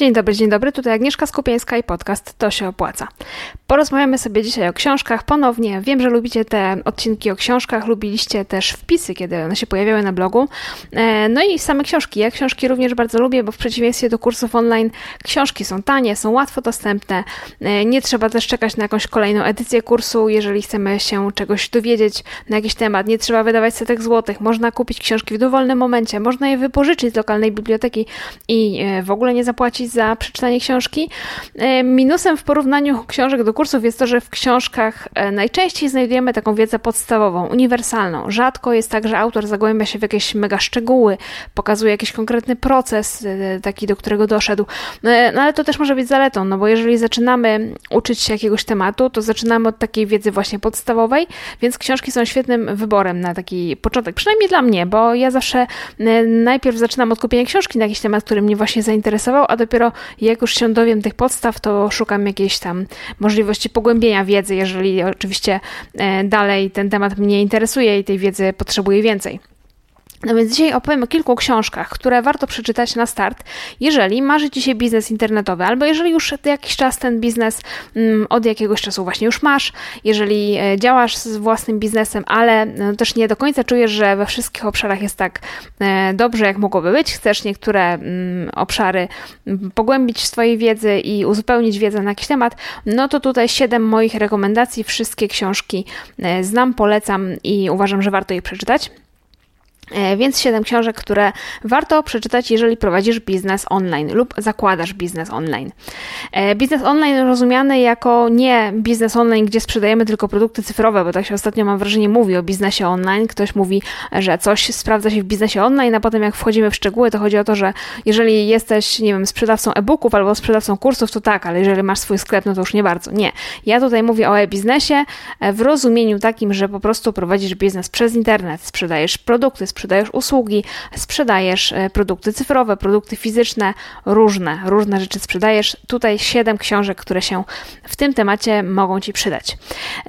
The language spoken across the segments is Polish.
Dzień dobry, dzień dobry. Tutaj Agnieszka Skupieńska i podcast To się opłaca. Porozmawiamy sobie dzisiaj o książkach ponownie. Wiem, że lubicie te odcinki o książkach, lubiliście też wpisy, kiedy one się pojawiały na blogu. E, no i same książki. Ja książki również bardzo lubię, bo w przeciwieństwie do kursów online książki są tanie, są łatwo dostępne. E, nie trzeba też czekać na jakąś kolejną edycję kursu, jeżeli chcemy się czegoś dowiedzieć na jakiś temat. Nie trzeba wydawać setek złotych. Można kupić książki w dowolnym momencie, można je wypożyczyć z lokalnej biblioteki i e, w ogóle nie zapłacić za przeczytanie książki. E, minusem w porównaniu książek do kursów jest to, że w książkach e, najczęściej znajdujemy taką wiedzę podstawową, uniwersalną. Rzadko jest tak, że autor zagłębia się w jakieś mega szczegóły, pokazuje jakiś konkretny proces, e, taki do którego doszedł. No ale to też może być zaletą, no bo jeżeli zaczynamy uczyć się jakiegoś tematu, to zaczynamy od takiej wiedzy właśnie podstawowej, więc książki są świetnym wyborem na taki początek, przynajmniej dla mnie, bo ja zawsze najpierw zaczynam od kupienia książki na jakiś temat, który mnie właśnie zainteresował, a dopiero dopiero jak już się dowiem tych podstaw, to szukam jakiejś tam możliwości pogłębienia wiedzy, jeżeli oczywiście e, dalej ten temat mnie interesuje i tej wiedzy potrzebuję więcej. No więc dzisiaj opowiem o kilku książkach, które warto przeczytać na start, jeżeli marzy Ci się biznes internetowy, albo jeżeli już jakiś czas ten biznes mm, od jakiegoś czasu właśnie już masz, jeżeli e, działasz z własnym biznesem, ale no, też nie do końca czujesz, że we wszystkich obszarach jest tak e, dobrze, jak mogłoby być, chcesz niektóre mm, obszary mm, pogłębić w swojej wiedzy i uzupełnić wiedzę na jakiś temat, no to tutaj siedem moich rekomendacji, wszystkie książki e, znam, polecam i uważam, że warto je przeczytać. E, więc 7 książek, które warto przeczytać, jeżeli prowadzisz biznes online lub zakładasz biznes online. E, biznes online rozumiany jako nie biznes online, gdzie sprzedajemy tylko produkty cyfrowe, bo tak się ostatnio mam wrażenie mówi o biznesie online. Ktoś mówi, że coś sprawdza się w biznesie online, a potem jak wchodzimy w szczegóły, to chodzi o to, że jeżeli jesteś, nie wiem, sprzedawcą e-booków albo sprzedawcą kursów, to tak, ale jeżeli masz swój sklep, no to już nie bardzo. Nie. Ja tutaj mówię o e-biznesie e, w rozumieniu takim, że po prostu prowadzisz biznes przez internet, sprzedajesz produkty, sprzedajesz sprzedajesz usługi, sprzedajesz e, produkty cyfrowe, produkty fizyczne, różne, różne rzeczy sprzedajesz. Tutaj siedem książek, które się w tym temacie mogą Ci przydać.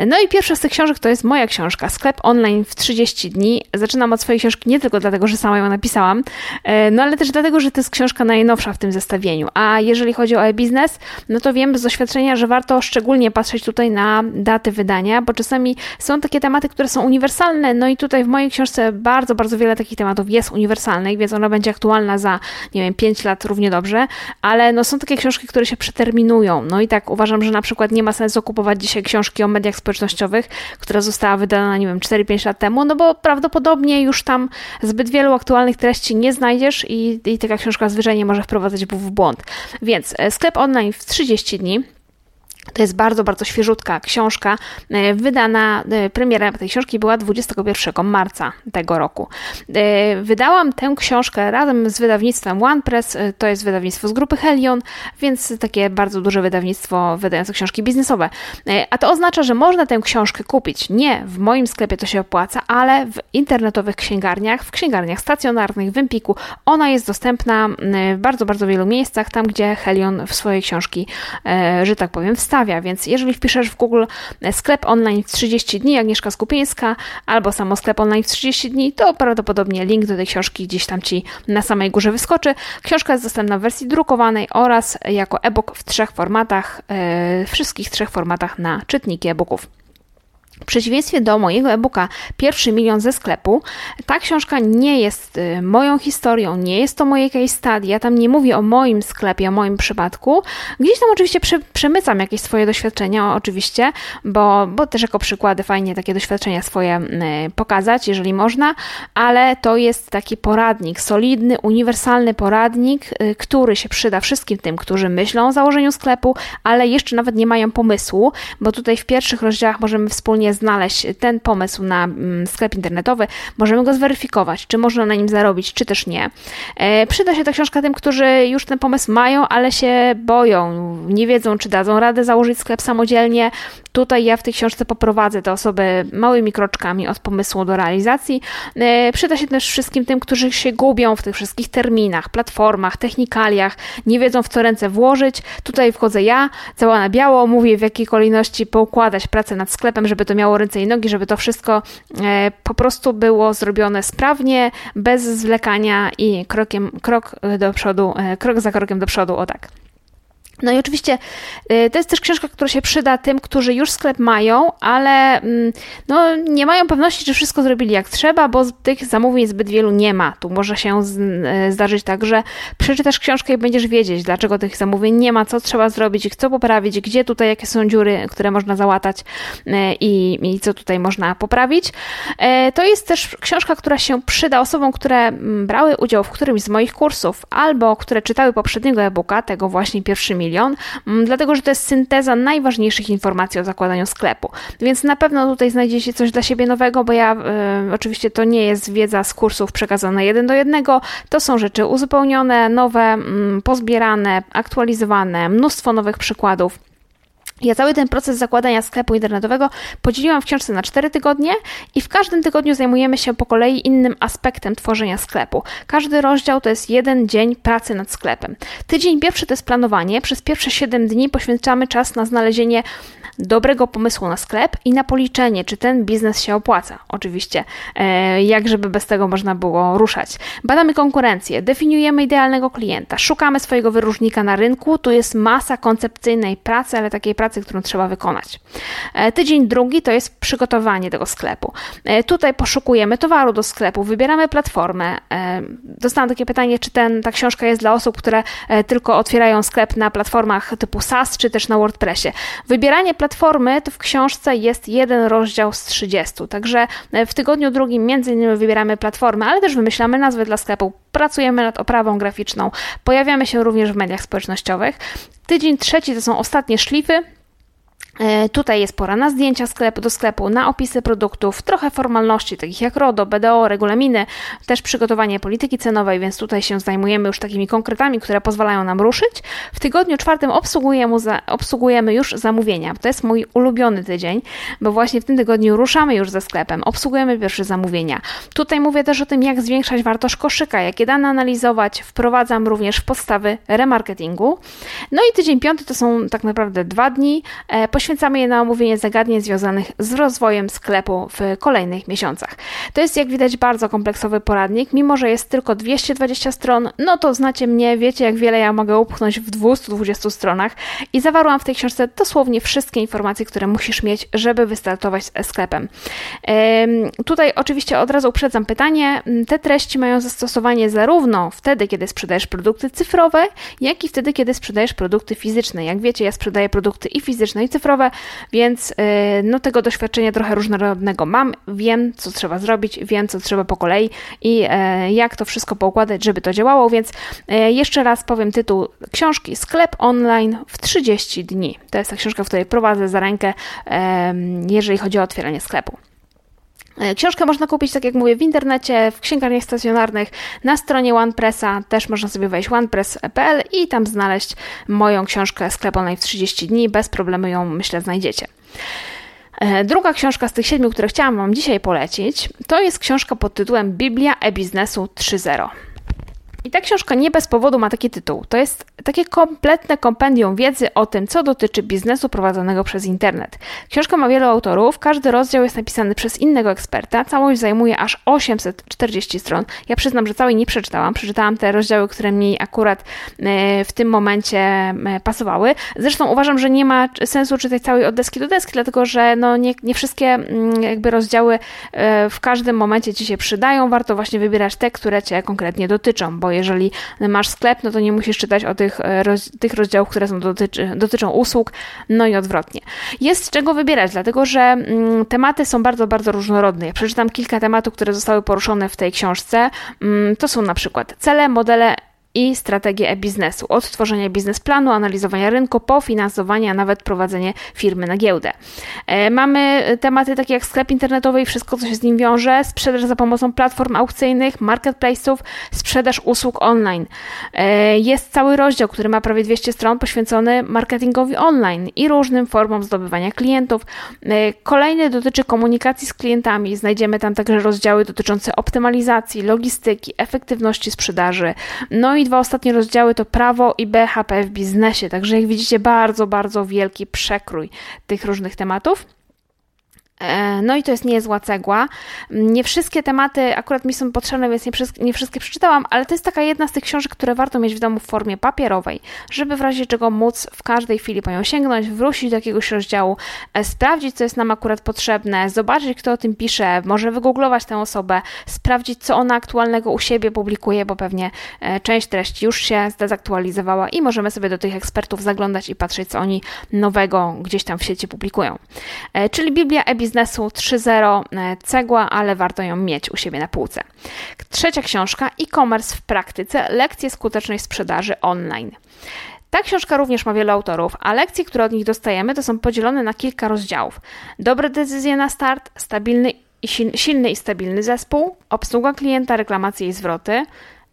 No i pierwsza z tych książek to jest moja książka, Sklep online w 30 dni. Zaczynam od swojej książki nie tylko dlatego, że sama ją napisałam, e, no ale też dlatego, że to jest książka najnowsza w tym zestawieniu. A jeżeli chodzi o e-biznes, no to wiem z doświadczenia, że warto szczególnie patrzeć tutaj na daty wydania, bo czasami są takie tematy, które są uniwersalne, no i tutaj w mojej książce bardzo, bardzo wiele takich tematów jest uniwersalnych, więc ona będzie aktualna za, nie wiem, 5 lat równie dobrze, ale no są takie książki, które się przeterminują. No i tak uważam, że na przykład nie ma sensu kupować dzisiaj książki o mediach społecznościowych, która została wydana, nie wiem, 4-5 lat temu, no bo prawdopodobnie już tam zbyt wielu aktualnych treści nie znajdziesz i, i taka książka zwyczajnie może wprowadzać w błąd. Więc e, sklep online w 30 dni to jest bardzo, bardzo świeżutka książka. E, wydana, e, premiera tej książki była 21 marca tego roku. E, wydałam tę książkę razem z wydawnictwem OnePress, to jest wydawnictwo z grupy Helion, więc takie bardzo duże wydawnictwo wydające książki biznesowe. A to oznacza, że można tę książkę kupić nie w moim sklepie, to się opłaca, ale w internetowych księgarniach, w księgarniach stacjonarnych, w Empiku. Ona jest dostępna w bardzo, bardzo wielu miejscach, tam gdzie Helion w swojej książki, że tak powiem, wstawia więc jeżeli wpiszesz w Google e, sklep online w 30 dni, Agnieszka Skupieńska, albo samo sklep online w 30 dni, to prawdopodobnie link do tej książki gdzieś tam Ci na samej górze wyskoczy. Książka jest dostępna w wersji drukowanej oraz jako e-book w trzech formatach, e, wszystkich trzech formatach na czytniki e-booków. W przeciwieństwie do mojego e-booka Pierwszy milion ze sklepu, ta książka nie jest y, moją historią, nie jest to moje case study. Ja tam nie mówię o moim sklepie, o moim przypadku. Gdzieś tam oczywiście przemycam jakieś swoje doświadczenia, oczywiście, bo, bo też jako przykłady fajnie takie doświadczenia swoje y, pokazać, jeżeli można, ale to jest taki poradnik, solidny, uniwersalny poradnik, y, który się przyda wszystkim tym, którzy myślą o założeniu sklepu, ale jeszcze nawet nie mają pomysłu, bo tutaj w pierwszych rozdziałach możemy wspólnie znaleźć ten pomysł na mm, sklep internetowy, możemy go zweryfikować, czy można na nim zarobić, czy też nie. E, przyda się ta książka tym, którzy już ten pomysł mają, ale się boją, nie wiedzą, czy dadzą radę założyć sklep samodzielnie. Tutaj ja w tej książce poprowadzę te osoby małymi kroczkami od pomysłu do realizacji. E, przyda się też wszystkim tym, którzy się gubią w tych wszystkich terminach, platformach, technikaliach, nie wiedzą w co ręce włożyć. Tutaj wchodzę ja, cała na biało, mówię w jakiej kolejności poukładać pracę nad sklepem, żeby to miało ręce i nogi, żeby to wszystko po prostu było zrobione sprawnie, bez zwlekania i krokiem, krok do przodu, krok za krokiem do przodu, o tak. No i oczywiście y, to jest też książka, która się przyda tym, którzy już sklep mają, ale mm, no, nie mają pewności, czy wszystko zrobili jak trzeba, bo tych zamówień zbyt wielu nie ma. Tu może się y, zdarzyć tak, że przeczytasz książkę i będziesz wiedzieć, dlaczego tych zamówień nie ma, co trzeba zrobić, co poprawić, gdzie tutaj, jakie są dziury, które można załatać y, i, i co tutaj można poprawić. To jest też książka, która się przyda osobom, które mm, brały udział w którymś z moich kursów albo które czytały poprzedniego e-booka, tego właśnie pierwszy milion, mm, dlatego że to jest synteza najważniejszych informacji o zakładaniu sklepu. Więc na pewno tutaj znajdziecie coś dla siebie nowego, bo ja y, oczywiście to nie jest wiedza z kursów przekazana jeden do jednego, to są rzeczy uzupełnione, nowe, y, pozbierane, aktualizowane, mnóstwo nowych przykładów. Ja cały ten proces zakładania sklepu internetowego podzieliłam w książce na 4 tygodnie i w każdym tygodniu zajmujemy się po kolei innym aspektem tworzenia sklepu. Każdy rozdział to jest jeden dzień pracy nad sklepem. Tydzień pierwszy to jest planowanie. Przez pierwsze 7 dni poświęcamy czas na znalezienie dobrego pomysłu na sklep i na policzenie, czy ten biznes się opłaca. Oczywiście, e, jak żeby bez tego można było ruszać. Badamy konkurencję, definiujemy idealnego klienta, szukamy swojego wyróżnika na rynku. Tu jest masa koncepcyjnej pracy, ale takiej pracy, którą trzeba wykonać. E, tydzień drugi to jest przygotowanie tego sklepu. E, tutaj poszukujemy towaru do sklepu, wybieramy platformę. Dostałam takie pytanie, czy ten, ta książka jest dla osób, które tylko otwierają sklep na platformach typu SaaS, czy też na WordPressie. Wybieranie platformy to w książce jest jeden rozdział z 30. Także e, w tygodniu drugim między innymi wybieramy platformę, ale też wymyślamy nazwę dla sklepu, pracujemy nad oprawą graficzną, pojawiamy się również w mediach społecznościowych. Tydzień trzeci to są ostatnie szlify, tutaj jest pora na zdjęcia sklepu, do sklepu, na opisy produktów, trochę formalności takich jak RODO, BDO, regulaminy, też przygotowanie polityki cenowej, więc tutaj się zajmujemy już takimi konkretami, które pozwalają nam ruszyć. W tygodniu czwartym obsługujemy, obsługujemy już zamówienia. To jest mój ulubiony tydzień, bo właśnie w tym tygodniu ruszamy już ze sklepem, obsługujemy pierwsze zamówienia. Tutaj mówię też o tym, jak zwiększać wartość koszyka, jakie dane analizować. Wprowadzam również w podstawy remarketingu. No i tydzień piąty to są tak naprawdę dwa dni e, poświęcamy je na omówienie zagadnień związanych z rozwojem sklepu w kolejnych miesiącach. To jest jak widać bardzo kompleksowy poradnik, mimo że jest tylko 220 stron, no to znacie mnie, wiecie jak wiele ja mogę upchnąć w 220 stronach i zawarłam w tej książce dosłownie wszystkie informacje, które musisz mieć, żeby wystartować z sklepem. Tutaj oczywiście od razu uprzedzam pytanie, te treści mają zastosowanie zarówno wtedy, kiedy sprzedajesz produkty cyfrowe, jak i wtedy, kiedy sprzedajesz produkty fizyczne. Jak wiecie, ja sprzedaję produkty i fizyczne, i cyfrowe, cyfrowe, więc y, no, tego doświadczenia trochę różnorodnego mam. Wiem, co trzeba zrobić, wiem, co trzeba po kolei i e, jak to wszystko poukładać, żeby to działało, więc e, jeszcze raz powiem tytuł książki Sklep online w 30 dni. To jest ta książka, w której prowadzę za rękę, jeżeli chodzi o otwieranie sklepu. E, książkę można kupić, tak jak mówię, w internecie, w księgarniach stacjonarnych, na stronie OnePressa, też można sobie wejść onepress.pl i tam znaleźć moją książkę Sklep Online w 30 dni. Bez problemu ją, myślę, znajdziecie. E, druga książka z tych siedmiu, które chciałam Wam dzisiaj polecić, to jest książka pod tytułem Biblia e-biznesu 3.0. I ta książka nie bez powodu ma taki tytuł. To jest takie kompletne kompendium wiedzy o tym, co dotyczy biznesu prowadzonego przez internet. Książka ma wielu autorów, każdy rozdział jest napisany przez innego eksperta, całość zajmuje aż 840 stron. Ja przyznam, że całej nie przeczytałam. Przeczytałam te rozdziały, które mi akurat e, w tym momencie e, pasowały. Zresztą uważam, że nie ma sensu czytać całej od deski do deski, dlatego że no nie, nie wszystkie mm, jakby rozdziały e, w każdym momencie ci się przydają. Warto właśnie wybierać te, które cię konkretnie dotyczą, bo jeżeli masz sklep, no to nie musisz czytać o tych, e, roz, tych rozdziałów, które są dotyczy, dotyczą usług, no i odwrotnie. Jest czego wybierać, dlatego że mm, tematy są bardzo, bardzo różnorodne. Ja przeczytam kilka tematów, które zostały poruszone w tej książce. Mm, to są na przykład cele, modele i strategię e-biznesu, od tworzenia biznesplanu, analizowania rynku, po finansowanie, a nawet prowadzenie firmy na giełdę. E, mamy tematy takie jak sklep internetowy i wszystko, co się z nim wiąże, sprzedaż za pomocą platform aukcyjnych, marketplace'ów, sprzedaż usług online. E, jest cały rozdział, który ma prawie 200 stron poświęcony marketingowi online i różnym formom zdobywania klientów. E, kolejny dotyczy komunikacji z klientami. Znajdziemy tam także rozdziały dotyczące optymalizacji, logistyki, efektywności sprzedaży, no i i dwa ostatnie rozdziały to prawo i BHP w biznesie. Także jak widzicie, bardzo, bardzo wielki przekrój tych różnych tematów. E, no i to jest niezła cegła. Nie wszystkie tematy akurat mi są potrzebne, więc nie, nie, wszystkie przeczytałam, ale to jest taka jedna z tych książek, które warto mieć w domu w formie papierowej, żeby w razie czego móc w każdej chwili po nią sięgnąć, wrócić do jakiegoś rozdziału, e, sprawdzić, co jest nam akurat potrzebne, zobaczyć, kto o tym pisze, może wygooglować tę osobę, sprawdzić, co ona aktualnego u siebie publikuje, bo pewnie e, część treści już się zdezaktualizowała i możemy sobie do tych ekspertów zaglądać i patrzeć, co oni nowego gdzieś tam w sieci publikują. Czyli Biblia Ebis biznesu 3.0 e, cegła, ale warto ją mieć u siebie na półce. Trzecia książka e-commerce w praktyce lekcje skutecznej sprzedaży online. Ta książka również ma wielu autorów, a lekcje, które od nich dostajemy, to są podzielone na kilka rozdziałów. Dobre decyzje na start, stabilny i silny i stabilny zespół, obsługa klienta, reklamacje i zwroty,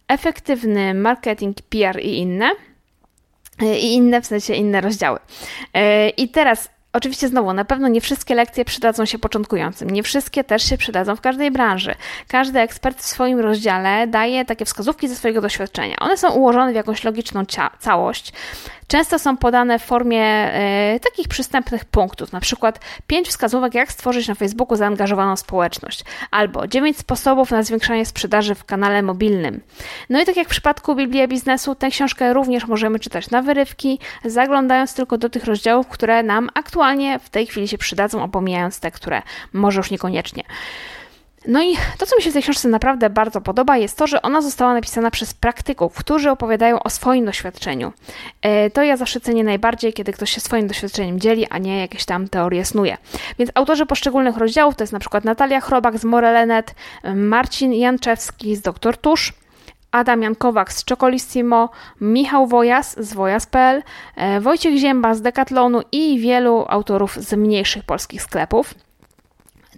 efektywny marketing, PR i inne. E, I inne, w sensie inne rozdziały. E, I teraz Oczywiście znowu, na pewno nie wszystkie lekcje przydadzą się początkującym, nie wszystkie też się przydadzą w każdej branży. Każdy ekspert w swoim rozdziale daje takie wskazówki ze swojego doświadczenia. One są ułożone w jakąś logiczną całość, często są podane w formie e, takich przystępnych punktów, na przykład 5 wskazówek, jak stworzyć na Facebooku zaangażowaną społeczność, albo 9 sposobów na zwiększanie sprzedaży w kanale mobilnym. No i tak jak w przypadku Biblii Biznesu, tę książkę również możemy czytać na wyrywki, zaglądając tylko do tych rozdziałów, które nam aktualnie w tej chwili się przydadzą, opomijając te, które może już niekoniecznie. No i to, co mi się w tej książce naprawdę bardzo podoba, jest to, że ona została napisana przez praktyków, którzy opowiadają o swoim doświadczeniu. E, to ja zawsze cenię najbardziej, kiedy ktoś się swoim doświadczeniem dzieli, a nie jakieś tam teorie snuje. Więc autorzy poszczególnych rozdziałów to jest na przykład Natalia Chrobak z Morelenet, Marcin Janczewski z Doktor Tusz, Adam Jankowak z Czokolissimo, Michał Wojas z Wojas.pl, e, Wojciech Zięba z Decathlonu i wielu autorów z mniejszych polskich sklepów.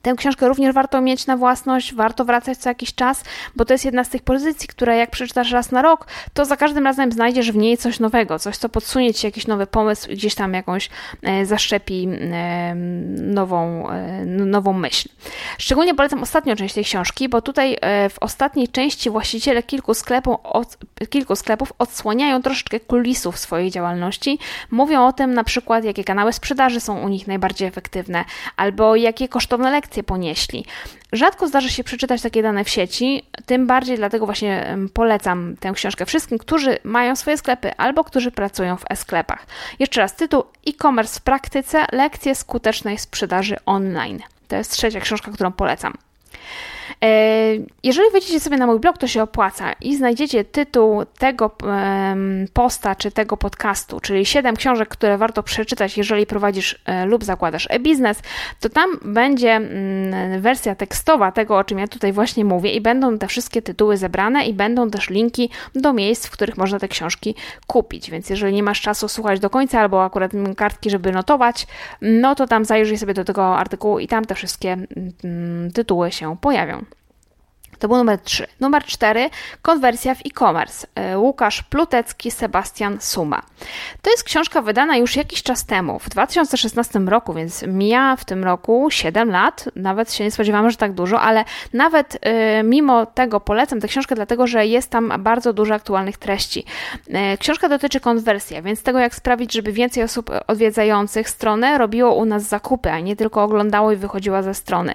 Tę książkę również warto mieć na własność, warto wracać co jakiś czas, bo to jest jedna z tych pozycji, które jak przeczytasz raz na rok, to za każdym razem znajdziesz w niej coś nowego, coś, co podsunie ci jakiś nowy pomysł i gdzieś tam jakąś e, zaszczepi e, nową, e, nową myśl. Szczególnie polecam ostatnią część tej książki, bo tutaj w ostatniej części właściciele kilku, od, kilku sklepów odsłaniają troszeczkę kulisów swojej działalności. Mówią o tym na przykład, jakie kanały sprzedaży są u nich najbardziej efektywne, albo jakie kosztowne lekcje lekcje ponieśli. Rzadko zdarza się przeczytać takie dane w sieci, tym bardziej dlatego właśnie polecam tę książkę wszystkim, którzy mają swoje sklepy albo którzy pracują w e-sklepach. Jeszcze raz tytuł e-commerce w praktyce, lekcje skutecznej sprzedaży online. To jest trzecia książka, którą polecam. E, jeżeli wejdziecie sobie na mój blog, to się opłaca i znajdziecie tytuł tego posta czy tego podcastu, czyli 7 książek, które warto przeczytać, jeżeli prowadzisz e, lub zakładasz e-biznes, to tam będzie mm, wersja tekstowa tego, o czym ja tutaj właśnie mówię i będą te wszystkie tytuły zebrane i będą też linki do miejsc, w których można te książki kupić. Więc jeżeli nie masz czasu słuchać do końca albo akurat kartki, żeby notować, no to tam zajrzyj sobie do tego artykułu i tam te wszystkie mm, tytuły się pojawią. To był numer 3. Numer 4. Konwersja w e-commerce. E, Łukasz Plutecki, Sebastian Suma. To jest książka wydana już jakiś czas temu, w 2016 roku, więc mija w tym roku 7 lat. Nawet się nie spodziewałam, że tak dużo, ale nawet y, mimo tego polecam tę książkę, dlatego że jest tam bardzo dużo aktualnych treści. Y, książka dotyczy konwersji, więc tego, jak sprawić, żeby więcej osób odwiedzających stronę robiło u nas zakupy, a nie tylko oglądało i wychodziło ze strony.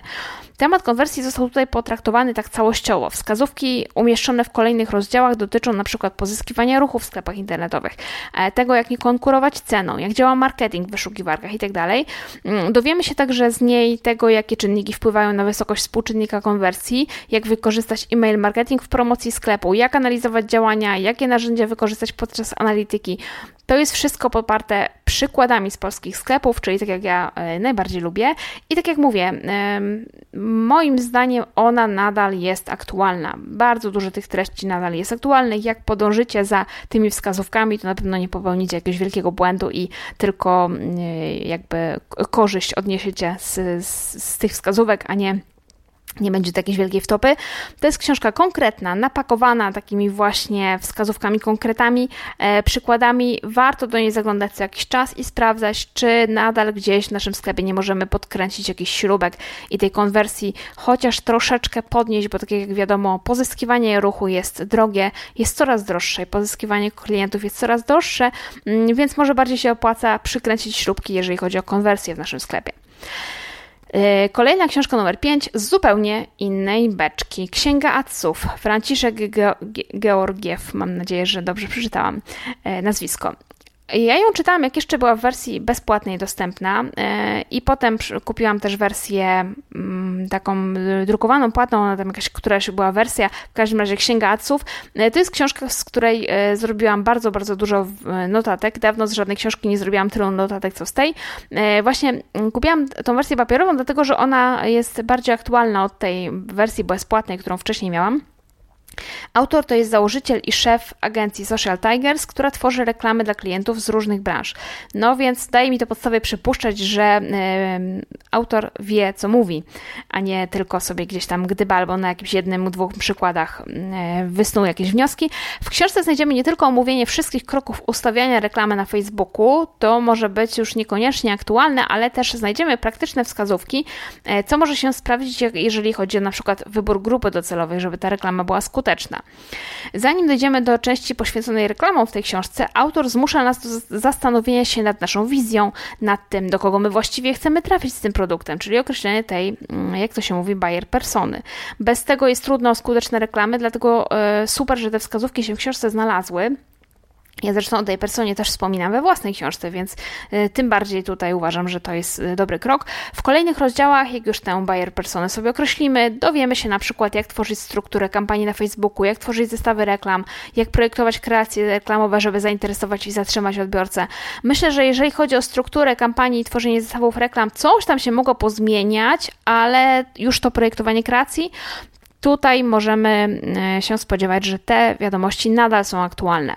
Temat konwersji został tutaj potraktowany tak całościowo. Wskazówki umieszczone w kolejnych rozdziałach dotyczą np. pozyskiwania ruchu w sklepach internetowych, e, tego jak nie konkurować ceną, jak działa marketing w wyszukiwarkach itd. Tak mm, dowiemy się także z niej tego, jakie czynniki wpływają na wysokość współczynnika konwersji, jak wykorzystać e-mail marketing w promocji sklepu, jak analizować działania, jakie narzędzia wykorzystać podczas analityki. To jest wszystko poparte przykładami z polskich sklepów, czyli tak jak ja e, najbardziej lubię. I tak jak mówię, moim zdaniem ona nadal jest aktualna. Bardzo dużo tych treści nadal jest aktualnych. Jak podążycie za tymi wskazówkami, to na pewno nie popełnicie jakiegoś wielkiego błędu i tylko jakby korzyść odniesiecie z, z, z tych wskazówek, a nie nie będzie to jakiejś wielkiej wtopy. To jest książka konkretna, napakowana takimi właśnie wskazówkami, konkretami, e, przykładami. Warto do niej zaglądać co jakiś czas i sprawdzać, czy nadal gdzieś w naszym sklepie nie możemy podkręcić jakichś śrubek i tej konwersji chociaż troszeczkę podnieść, bo tak jak wiadomo, pozyskiwanie ruchu jest drogie, jest coraz droższe i pozyskiwanie klientów jest coraz droższe, mm, więc może bardziej się opłaca przykręcić śrubki, jeżeli chodzi o konwersję w naszym sklepie. E, kolejna książka numer 5 z zupełnie innej beczki. Księga Atsów. Franciszek Georgiew. Mam nadzieję, że dobrze przeczytałam e, nazwisko. Ja ją czytałam, jak jeszcze była w wersji bezpłatnej dostępna e, i potem kupiłam też wersję mm, taką drukowaną, płatną, ona tam jakaś któraś była wersja, w każdym razie Księga Aców. E, to jest książka, z której e, zrobiłam bardzo, bardzo dużo notatek. Dawno z żadnej książki nie zrobiłam tylu notatek, co z tej. Właśnie mm, kupiłam tą wersję papierową, dlatego że ona jest bardziej aktualna od tej wersji bezpłatnej, którą wcześniej miałam. Autor to jest założyciel i szef agencji Social Tigers, która tworzy reklamy dla klientów z różnych branż. No więc daje mi to podstawę przypuszczać, że y, autor wie, co mówi, a nie tylko sobie gdzieś tam gdyba albo na jakimś jednym, dwóch przykładach y, wysnuł jakieś wnioski. W książce znajdziemy nie tylko omówienie wszystkich kroków ustawiania reklamy na Facebooku, to może być już niekoniecznie aktualne, ale też znajdziemy praktyczne wskazówki, y, co może się sprawdzić, jeżeli chodzi o na przykład wybór grupy docelowej, żeby ta reklama była skuteczna skuteczna. Zanim dojdziemy do części poświęconej reklamom w tej książce, autor zmusza nas do zastanowienia się nad naszą wizją, nad tym, do kogo my właściwie chcemy trafić z tym produktem, czyli określenie tej, mm, jak to się mówi, buyer persony. Bez tego jest trudno o skuteczne reklamy, dlatego e, super, że te wskazówki się w książce znalazły. Ja zresztą o tej personie też wspominam we własnej książce, więc y, tym bardziej tutaj uważam, że to jest y, dobry krok. W kolejnych rozdziałach, jak już tę buyer personę sobie określimy, dowiemy się na przykład, jak tworzyć strukturę kampanii na Facebooku, jak tworzyć zestawy reklam, jak projektować kreacje reklamowe, żeby zainteresować i zatrzymać odbiorcę. Myślę, że jeżeli chodzi o strukturę kampanii i tworzenie zestawów reklam, coś tam się mogło pozmieniać, ale już to projektowanie kreacji Tutaj możemy e, się spodziewać, że te wiadomości nadal są aktualne.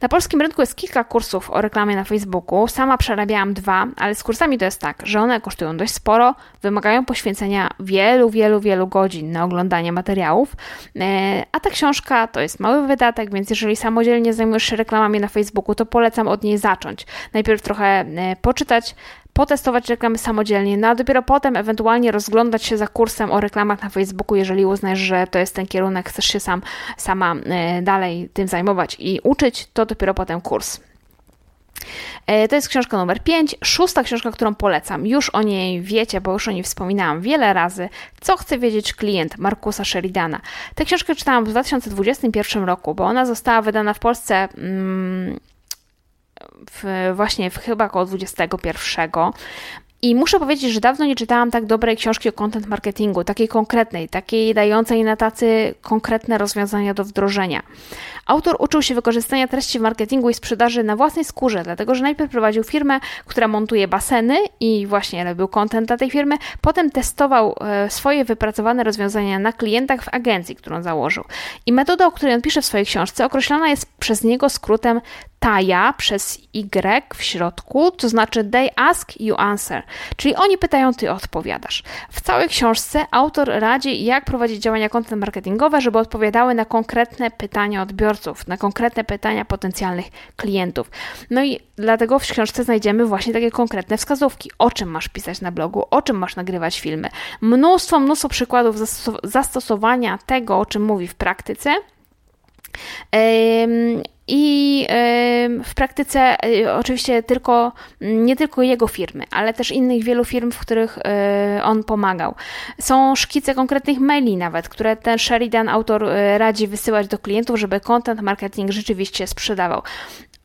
Na polskim rynku jest kilka kursów o reklamie na Facebooku. Sama przerabiałam dwa, ale z kursami to jest tak, że one kosztują dość sporo, wymagają poświęcenia wielu, wielu, wielu godzin na oglądanie materiałów, e, a ta książka to jest mały wydatek, więc jeżeli samodzielnie zajmujesz się reklamami na Facebooku, to polecam od niej zacząć. Najpierw trochę e, poczytać, potestować reklamy samodzielnie, no a dopiero potem ewentualnie rozglądać się za kursem o reklamach na Facebooku, jeżeli uznasz, że to jest ten kierunek, chcesz się sam, sama e, dalej tym zajmować i uczyć, to dopiero potem kurs. E, to jest książka numer 5. Szósta książka, którą polecam. Już o niej wiecie, bo już o niej wspominałam wiele razy. Co chce wiedzieć klient Markusa Sheridana. Tę książkę czytałam w 2021 roku, bo ona została wydana w Polsce. Mm, w, właśnie w chyba około 21. I muszę powiedzieć, że dawno nie czytałam tak dobrej książki o content marketingu, takiej konkretnej, takiej dającej na tacy konkretne rozwiązania do wdrożenia. Autor uczył się wykorzystania treści w marketingu i sprzedaży na własnej skórze, dlatego że najpierw prowadził firmę, która montuje baseny i właśnie robił content dla tej firmy, potem testował e, swoje wypracowane rozwiązania na klientach w agencji, którą założył. I metoda, o której on pisze w swojej książce, określona jest przez niego skrótem TAJA przez Y w środku, to znaczy they ask, you answer, czyli oni pytają, ty odpowiadasz. W całej książce autor radzi, jak prowadzić działania content marketingowe, żeby odpowiadały na konkretne pytania odbiorców, na konkretne pytania potencjalnych klientów. No i dlatego w książce znajdziemy właśnie takie konkretne wskazówki, o czym masz pisać na blogu, o czym masz nagrywać filmy. Mnóstwo, mnóstwo przykładów zastosowania tego, o czym mówi w praktyce. I w praktyce y, oczywiście tylko, nie tylko jego firmy, ale też innych wielu firm, w których y, on pomagał. Są szkice konkretnych maili nawet, które ten Sheridan, autor, y, radzi wysyłać do klientów, żeby content marketing rzeczywiście sprzedawał.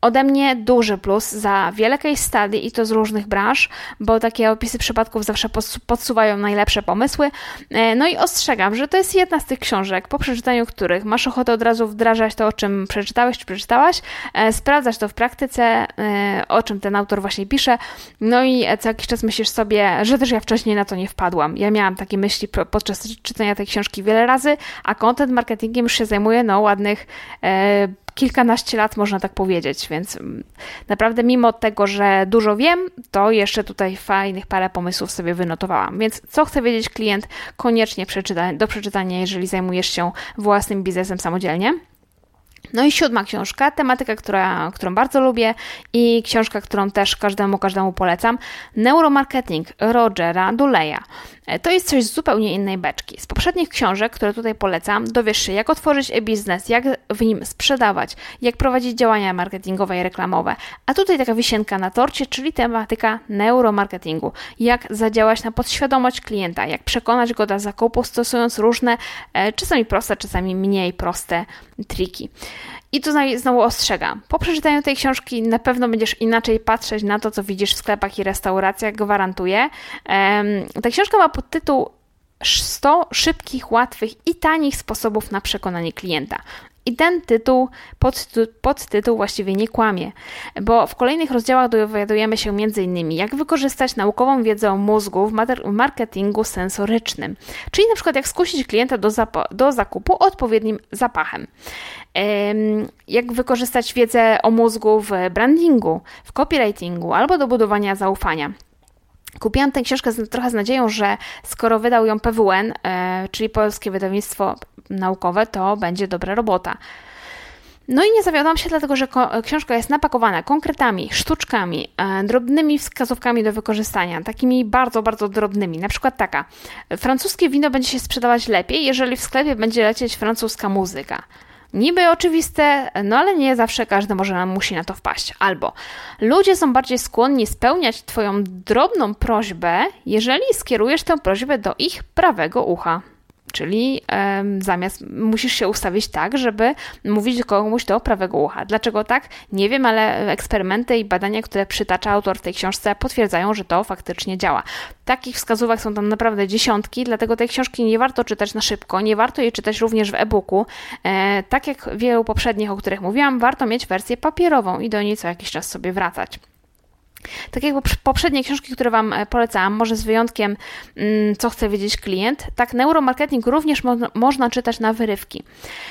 Ode mnie duży plus za wiele case study i to z różnych branż, bo takie opisy przypadków zawsze podsuwają najlepsze pomysły. E, no i ostrzegam, że to jest jedna z tych książek, po przeczytaniu których masz ochotę od razu wdrażać to, o czym przeczytałeś czy przeczytałaś, e, sprawdzać to w praktyce, e, o czym ten autor właśnie pisze. No i co jakiś czas myślisz sobie, że też ja wcześniej na to nie wpadłam. Ja miałam takie myśli podczas czytania tej książki wiele razy, a content marketingiem już się zajmuję no ładnych kilkanaście lat, można tak powiedzieć, więc mm, naprawdę mimo tego, że dużo wiem, to jeszcze tutaj fajnych parę pomysłów sobie wynotowałam. Więc co chce wiedzieć klient, koniecznie przeczyta, do przeczytania, jeżeli zajmujesz się własnym biznesem samodzielnie. No i siódma książka, tematyka, która, którą bardzo lubię i książka, którą też każdemu, każdemu polecam, Neuromarketing Rogera Duleya. E, to jest coś z zupełnie innej beczki. Z poprzednich książek, które tutaj polecam, dowiesz się, jak otworzyć e-biznes, jak w nim sprzedawać, jak prowadzić działania marketingowe i reklamowe. A tutaj taka wisienka na torcie, czyli tematyka neuromarketingu. Jak zadziałać na podświadomość klienta, jak przekonać go do zakupu, stosując różne, e, czasami proste, czasami mniej proste triki. I tu znowu ostrzegam. Po przeczytaniu tej książki na pewno będziesz inaczej patrzeć na to, co widzisz w sklepach i restauracjach, gwarantuję. Ta książka ma podtytuł 100 szybkich, łatwych i tanich sposobów na przekonanie klienta. I ten tytuł, podtytuł, podtytuł właściwie nie kłamie, bo w kolejnych rozdziałach dowiadujemy się m.in. jak wykorzystać naukową wiedzę o mózgu w marketingu sensorycznym, czyli na przykład jak skusić klienta do, do zakupu odpowiednim zapachem. Jak wykorzystać wiedzę o mózgu w brandingu, w copywritingu albo do budowania zaufania. Kupiłam tę książkę z, trochę z nadzieją, że skoro wydał ją PWN, e, czyli Polskie Wydawnictwo Naukowe, to będzie dobra robota. No i nie zawiodłam się, dlatego że książka jest napakowana konkretami, sztuczkami, e, drobnymi wskazówkami do wykorzystania, takimi bardzo, bardzo drobnymi. Na przykład taka: francuskie wino będzie się sprzedawać lepiej, jeżeli w sklepie będzie lecieć francuska muzyka. Niby oczywiste, no ale nie zawsze każdy może musi na to wpaść. Albo ludzie są bardziej skłonni spełniać Twoją drobną prośbę, jeżeli skierujesz tę prośbę do ich prawego ucha. Czyli zamiast musisz się ustawić tak, żeby mówić komuś do prawego ucha. Dlaczego tak? Nie wiem, ale eksperymenty i badania, które przytacza autor w tej książce, potwierdzają, że to faktycznie działa. Takich wskazówek są tam naprawdę dziesiątki, dlatego tej książki nie warto czytać na szybko, nie warto jej czytać również w e-booku. E, tak jak wielu poprzednich, o których mówiłam, warto mieć wersję papierową i do niej co jakiś czas sobie wracać. Tak jak poprzednie książki, które Wam e, polecałam, może z wyjątkiem mm, co chce wiedzieć klient, tak neuromarketing również mo można czytać na wyrywki.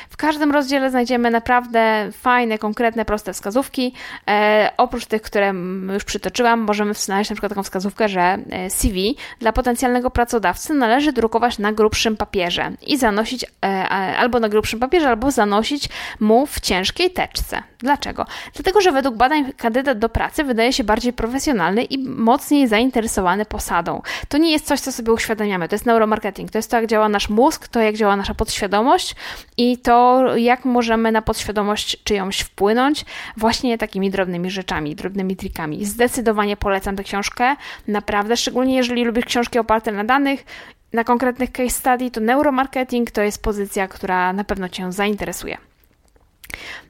W każdym rozdziale znajdziemy naprawdę fajne, konkretne, proste wskazówki. E, oprócz tych, które już przytoczyłam, możemy znaleźć na przykład taką wskazówkę, że e, CV dla potencjalnego pracodawcy należy drukować na grubszym papierze i zanosić e, albo na grubszym papierze, albo zanosić mu w ciężkiej teczce. Dlaczego? Dlatego, że według badań kandydat do pracy wydaje się bardziej profesjonalny i mocniej zainteresowany posadą. To nie jest coś, co sobie uświadamiamy, to jest neuromarketing, to jest to, jak działa nasz mózg, to jak działa nasza podświadomość i to, jak możemy na podświadomość czyjąś wpłynąć właśnie takimi drobnymi rzeczami, drobnymi trikami. Zdecydowanie polecam tę książkę, naprawdę, szczególnie jeżeli lubisz książki oparte na danych na konkretnych case study, to neuromarketing to jest pozycja, która na pewno Cię zainteresuje.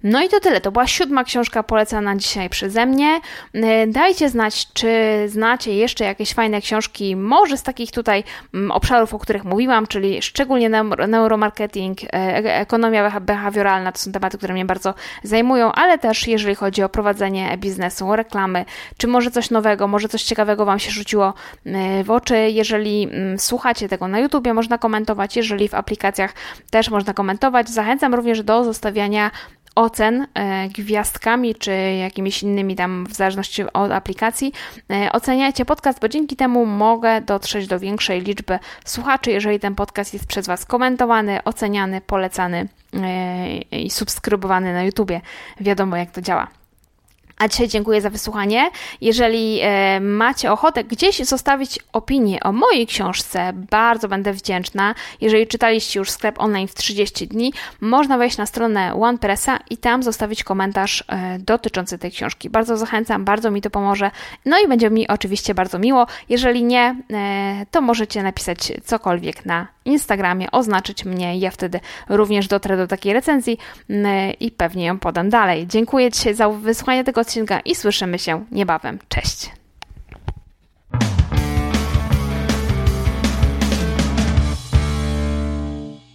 No i to tyle. To była siódma książka polecana dzisiaj przeze mnie. E, dajcie znać, czy znacie jeszcze jakieś fajne książki, może z takich tutaj mm, obszarów, o których mówiłam, czyli szczególnie neuromarketing, e, e, ekonomia behawioralna, to są tematy, które mnie bardzo zajmują, ale też jeżeli chodzi o prowadzenie biznesu, reklamy, czy może coś nowego, może coś ciekawego Wam się rzuciło w oczy. Jeżeli mm, słuchacie tego na YouTubie, można komentować, jeżeli w aplikacjach też można komentować. Zachęcam również do zostawiania ocen e, gwiazdkami czy jakimiś innymi tam w zależności od aplikacji. E, oceniajcie podcast, bo dzięki temu mogę dotrzeć do większej liczby słuchaczy, jeżeli ten podcast jest przez Was komentowany, oceniany, polecany e, i subskrybowany na YouTubie. Wiadomo jak to działa. A dzisiaj dziękuję za wysłuchanie. Jeżeli e, macie ochotę gdzieś zostawić opinię o mojej książce, bardzo będę wdzięczna. Jeżeli czytaliście już sklep online w 30 dni, można wejść na stronę OnePressa i tam zostawić komentarz e, dotyczący tej książki. Bardzo zachęcam, bardzo mi to pomoże. No i będzie mi oczywiście bardzo miło. Jeżeli nie, e, to możecie napisać cokolwiek na Instagramie, oznaczyć mnie. Ja wtedy również dotrę do takiej recenzji i pewnie ją podam dalej. Dziękuję dzisiaj za wysłuchanie tego odcinka i słyszymy się niebawem. Cześć!